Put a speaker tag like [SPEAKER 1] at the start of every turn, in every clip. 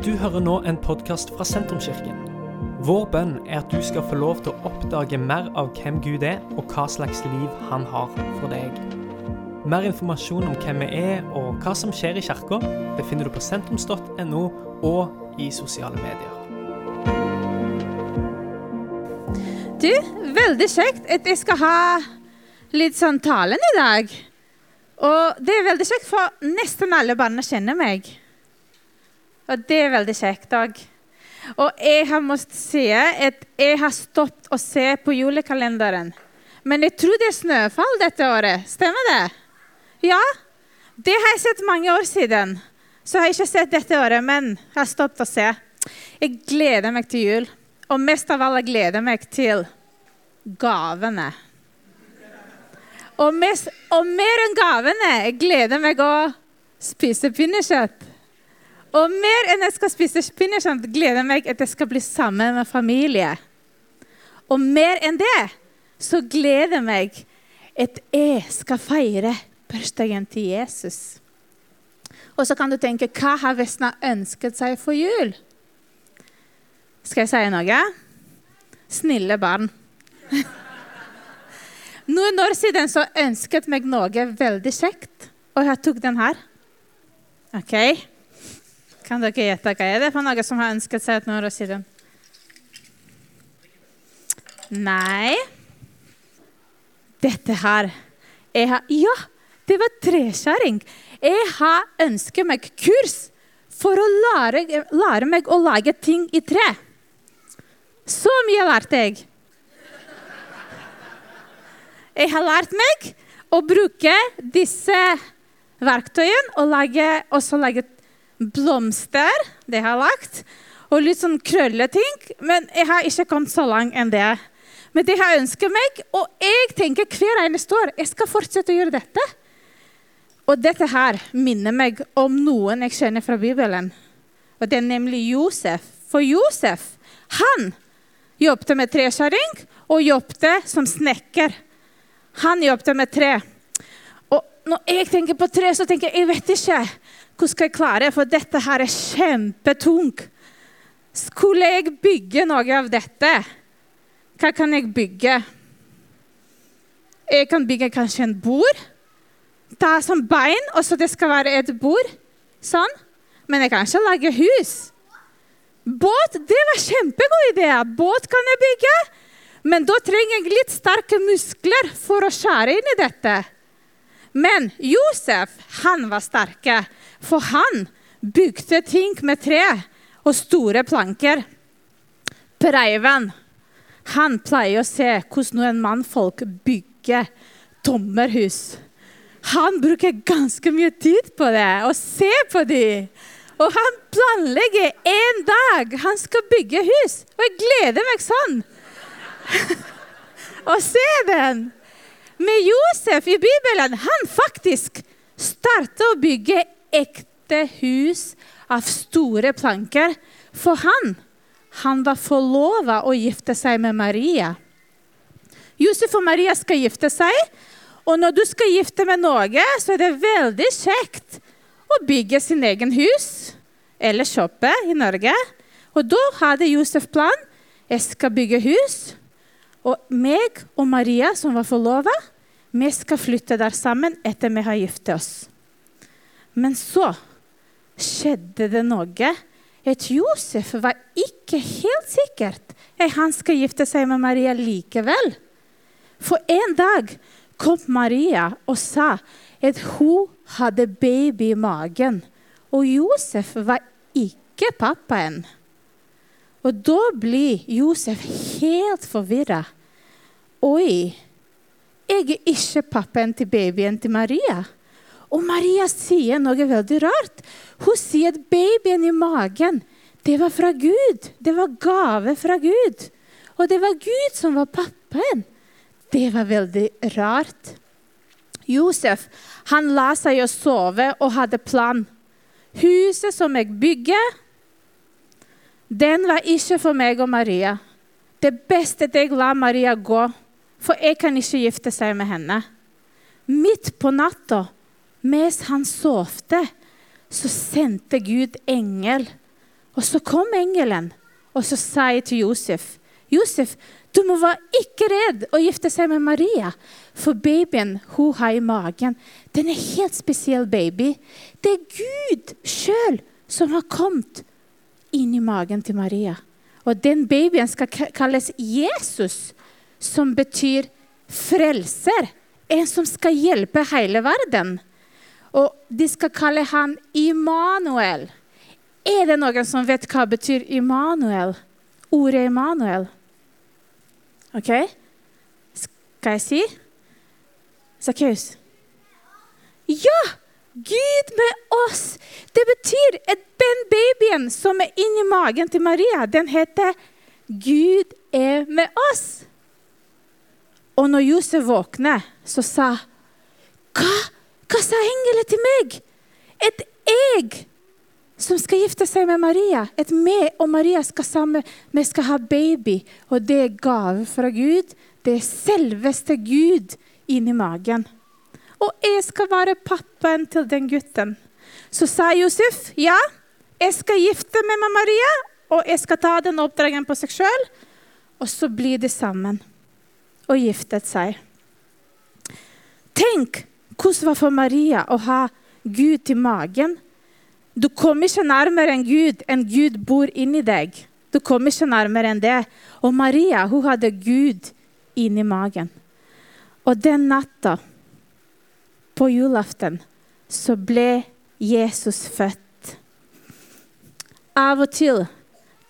[SPEAKER 1] Du hører nå en podkast fra Sentrumskirken. Vår bønn er at du skal få lov til å oppdage mer av hvem Gud er, og hva slags liv han har for deg. Mer informasjon om hvem vi er og hva som skjer i kirka, befinner du på sentrums.no og i sosiale medier.
[SPEAKER 2] Du, veldig kjekt at jeg skal ha litt sånn talen i dag. Og det er veldig kjekt, for nesten alle barna kjenner meg. Og det er veldig kjekt òg. Og jeg har måttet si at jeg har stoppet å se på julekalenderen. Men jeg tror det er snøfall dette året. Stemmer det? Ja. Det har jeg sett mange år siden. Så jeg har ikke sett dette året, men jeg har stoppet å se. Jeg gleder meg til jul. Og mest av alle gleder jeg meg til gavene. Og, mest, og mer enn gavene jeg gleder meg å spise pinnekjøtt. Og mer enn jeg skal spise pinnekjøtt, gleder jeg meg at jeg skal bli sammen med familie. Og mer enn det så gleder jeg meg at jeg skal feire bursdagen til Jesus. Og så kan du tenke hva har Vesna ønsket seg for jul? Skal jeg si noe? Snille barn. Noen år siden så ønsket meg noe veldig kjekt, og jeg tok den her. OK. Kan dere gjette hva er det for noe som har ønsket seg et år siden? Nei Dette her jeg har, Ja, det var treskjæring. Jeg har ønsket meg kurs for å lære, lære meg å lage ting i tre. Så mye lærte jeg. Jeg har lært meg å bruke disse verktøyene og lage, også lage blomster. Det har jeg lagt. Og litt sånn krølleting. Men jeg har ikke kommet så langt enn det. Men det har jeg ønsket meg, og jeg tenker hver eneste år jeg skal fortsette å gjøre dette. Og dette her minner meg om noen jeg kjenner fra Bibelen. Og det er nemlig Josef. For Josef, han jobbet med treskjæring og jobbet som snekker. Han jobbet med tre. Og når jeg tenker på tre, så tenker jeg jeg vet ikke hvordan skal jeg klare for dette her er kjempetungt. Skulle jeg bygge noe av dette? Hva kan jeg bygge? Jeg kan bygge kanskje en bord. Ta som bein, og så det skal være et bord. Sånn. Men jeg kan ikke lage hus. Båt det var kjempegod idé. Båt kan jeg bygge. Men da trenger jeg litt sterke muskler for å skjære inn i dette. Men Josef han var sterke, for han bygde ting med tre og store planker. Preiven han pleier å se hvordan en mannfolk bygger tommerhus. Han bruker ganske mye tid på det og ser på dem. Og han planlegger en dag han skal bygge hus. Og jeg gleder meg sånn. Å se den. Med Josef i Bibelen, han faktisk startet å bygge ekte hus av store planker. For han, han var forlova å gifte seg med Maria. Josef og Maria skal gifte seg. Og når du skal gifte med noe, så er det veldig kjekt å bygge sin egen hus eller shoppe i Norge. Og da hadde Josef plan. Jeg skal bygge hus. Og meg og Maria, som var forlova, vi skal flytte der sammen etter vi har giftet oss. Men så skjedde det noe. At Josef var ikke helt sikkert at han skal gifte seg med Maria likevel. For en dag kom Maria og sa at hun hadde baby i magen. Og Josef var ikke pappaen. Og da blir Josef helt forvirra. Oi, jeg er ikke pappaen til babyen til Maria. Og Maria sier noe veldig rart. Hun sier at babyen i magen, det var fra Gud. Det var gave fra Gud. Og det var Gud som var pappaen. Det var veldig rart. Josef han la seg å sove og hadde plan. Huset som jeg bygger, den var ikke for meg og Maria. Det beste at jeg lar Maria gå, for jeg kan ikke gifte seg med henne. Midt på natta, mens han sovte, så sendte Gud engel Og så kom engelen, og så sa jeg til Josef Josef, du må være ikke redd å gifte seg med Maria, for babyen hun har i magen, den er helt spesiell baby. Det er Gud sjøl som har kommet inn i magen til Maria. Og den babyen skal kalles Jesus, som betyr frelser. En som skal hjelpe hele verden. Og de skal kalle han Immanuel. Er det noen som vet hva betyr Immanuel? Ordet Immanuel? OK? Skal jeg si? Sakkeus? Ja! Gud med oss! Det betyr at den babyen som er inni magen til Maria, den heter 'Gud er med oss'. Og når Josef våkner, så sa Hva? Hva sa engelen til meg? Et egg som skal gifte seg med Maria. Et meg og Maria skal sammen. Vi skal ha baby, og det er gave fra Gud. Det er selveste Gud inni magen. Og jeg skal være pappaen til den gutten. Så sa Josef ja, jeg skal gifte meg med Maria, og jeg skal ta den oppdragen på seg sjøl. Og så blir de sammen og giftet seg. Tenk hvordan det var for Maria å ha Gud i magen du kommer ikke nærmere enn Gud enn Gud bor inni deg. Du kommer ikke nærmere enn det. Og Maria hun hadde Gud inni magen. Og den natta, på julaften, så ble Jesus født. Av og til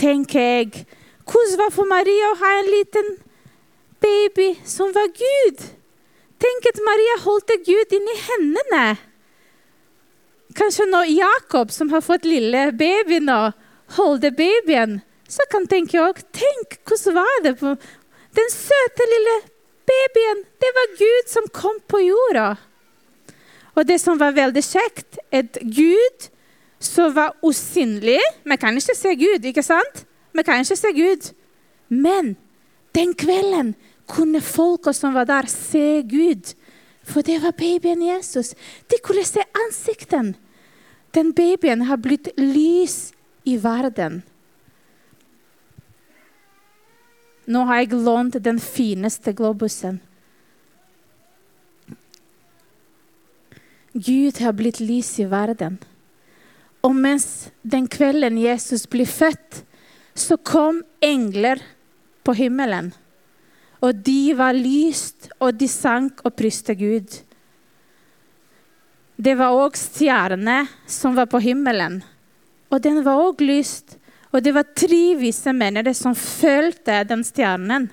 [SPEAKER 2] tenker jeg hvordan var det for Maria å ha en liten baby som var Gud? Tenk at Maria holdt Gud inni hendene. Kanskje når Jakob, som har fått lille baby nå, holder babyen, så kan tenke òg Tenk, hvordan var det på Den søte lille babyen, det var Gud som kom på jorda. Og det som var veldig kjekt, at Gud som var usynlig Vi kan ikke se Gud, ikke sant? Vi kan ikke se Gud. Men den kvelden kunne folka som var der, se Gud. For det var babyen Jesus. De kunne se ansikten. Den babyen har blitt lys i verden. Nå har jeg lånt den fineste globusen. Gud har blitt lys i verden. Og mens den kvelden Jesus blir født, så kom engler på himmelen. Og de var lyst, og de sank og priste Gud. Det var òg stjerne som var på himmelen, og den var òg lyst. Og det var tre vise mennesker som fulgte den stjernen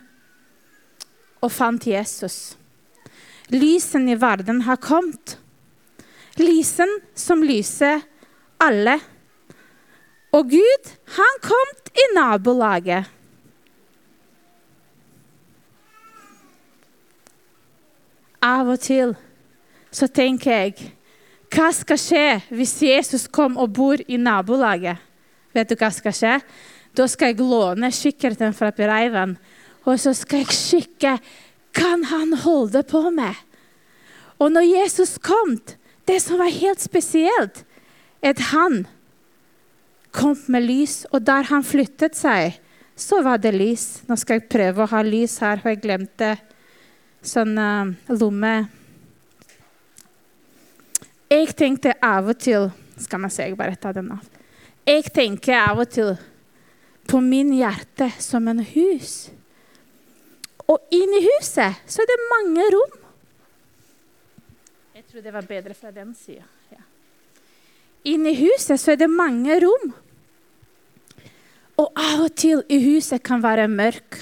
[SPEAKER 2] og fant Jesus. Lysen i verden har kommet. Lysen som lyser alle. Og Gud, han kom i nabolaget. Av og til så tenker jeg hva skal skje hvis Jesus kom og bor i nabolaget? Vet du hva skal skje? Da skal jeg låne kikkerten fra Pireiven, og så skal jeg kikke kan han holde på med. Og når Jesus kom, det som var helt spesielt, at han kom med lys, og der han flyttet seg, så var det lys. Nå skal jeg prøve å ha lys her, for jeg glemte sånn uh, lomme... Jeg tenkte av og til Skal man se, jeg bare tar den av. Jeg tenker av og til på min hjerte som en hus. Og inni huset så er det mange rom. Tror det var bedre fra den sida. Ja. Inni huset så er det mange rom. Og av og til i huset kan være mørk.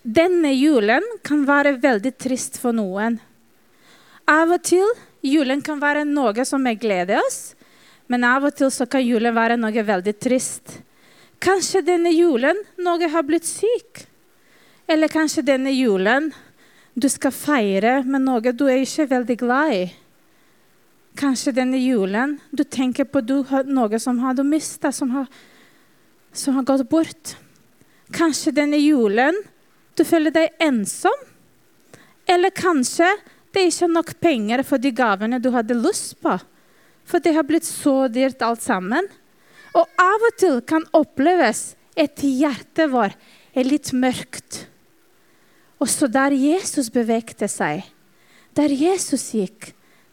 [SPEAKER 2] Denne julen kan være veldig trist for noen. Av og til Julen kan være noe som gleder oss, men av og til så kan julen være noe veldig trist. Kanskje denne julen noe har blitt syk. Eller kanskje denne julen du skal feire med noe du er ikke veldig glad i. Kanskje denne julen du tenker på du har noe som har du mista, som, som har gått bort. Kanskje denne julen du føler deg ensom. Eller kanskje det er ikke nok penger for de gavene du hadde lyst på. For det har blitt så dyrt alt sammen. Og av og til kan oppleves et hjerte vårt er litt mørkt. Og så der Jesus bevegte seg, der Jesus gikk,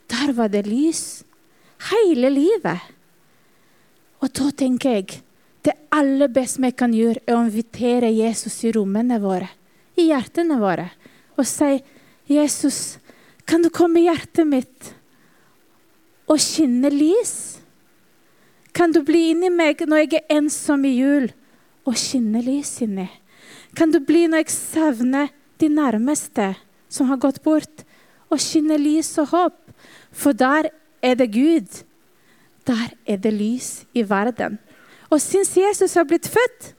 [SPEAKER 2] der var det lys. Hele livet. Og da tenker jeg det aller beste vi kan gjøre, er å invitere Jesus i rommene våre, i hjertene våre, og si, 'Jesus, kan du komme i hjertet mitt og skinne lys?' Kan du bli inni meg når jeg er ensom i jul, og skinne lys inni? Kan du bli når jeg savner de nærmeste som har gått bort, og skinne lys og håp? For der er det Gud. Der er det lys i verden. Og syns Jesus har blitt født,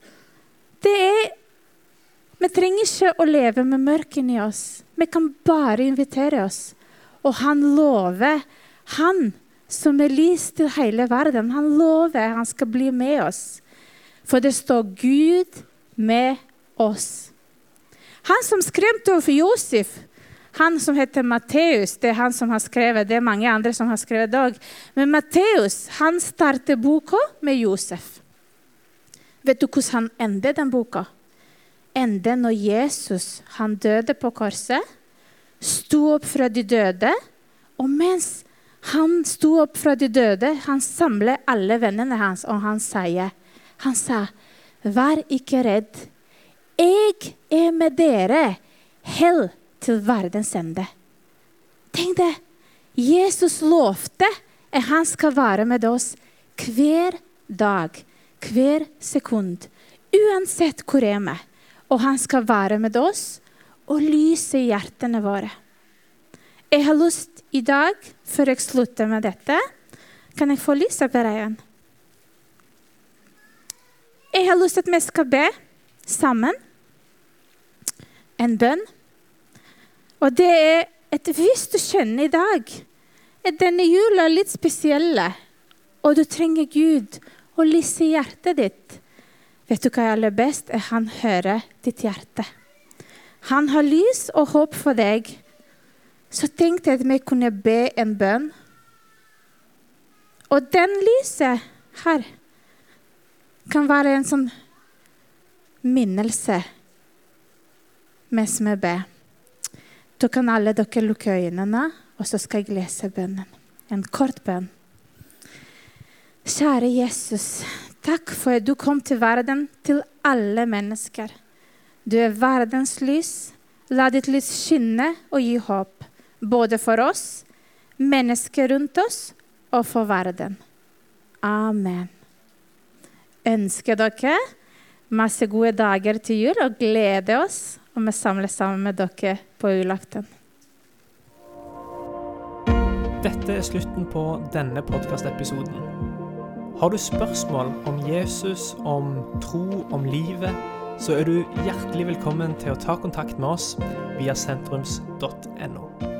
[SPEAKER 2] det er Vi trenger ikke å leve med mørket i oss. Vi kan bare invitere oss. Og han lover, han som er lys til hele verden, han lover han skal bli med oss. For det står Gud med oss. Han som skremte over Josef, han som heter Matteus, det er han som har skrevet. Det er mange andre som har skrevet òg. Men Matteus han starter boka med Josef. Vet du hvordan han ender den boka? Ender når Jesus han døde på korset, sto opp fra de døde, og mens han sto opp fra de døde, han samler alle vennene hans, og han sier Han sa, 'Vær ikke redd. Jeg er med dere. Hell til verdens ende. Tenk det! Jesus lovte at han skal være med oss hver dag, hver sekund, uansett hvor vi er. Og han skal være med oss og lyse i hjertene våre. Jeg har lyst i dag, før jeg slutter med dette Kan jeg få lyset, igjen? Jeg har lyst at vi skal be sammen en bønn. Og det er et Hvis du skjønner i dag at denne jula er litt spesielle, og du trenger Gud og lyse i hjertet ditt Vet du hva er aller best? Er han hører ditt hjerte. Han har lys og håp for deg. Så tenkte jeg at vi kunne be en bønn. Og den lyset her kan være en sånn minnelse mens vi ber. Da kan alle dere lukke øynene, og så skal jeg lese bønnen. En kort bønn. Kjære Jesus, takk for at du kom til verden, til alle mennesker. Du er verdens lys. La ditt lys skinne og gi håp, både for oss, mennesker rundt oss og for verden. Amen. Ønsker dere masse gode dager til jul og gleder oss og vi samles sammen med dere på julaften.
[SPEAKER 1] Dette er slutten på denne podkastepisoden. Har du spørsmål om Jesus, om tro, om livet, så er du hjertelig velkommen til å ta kontakt med oss via sentrums.no.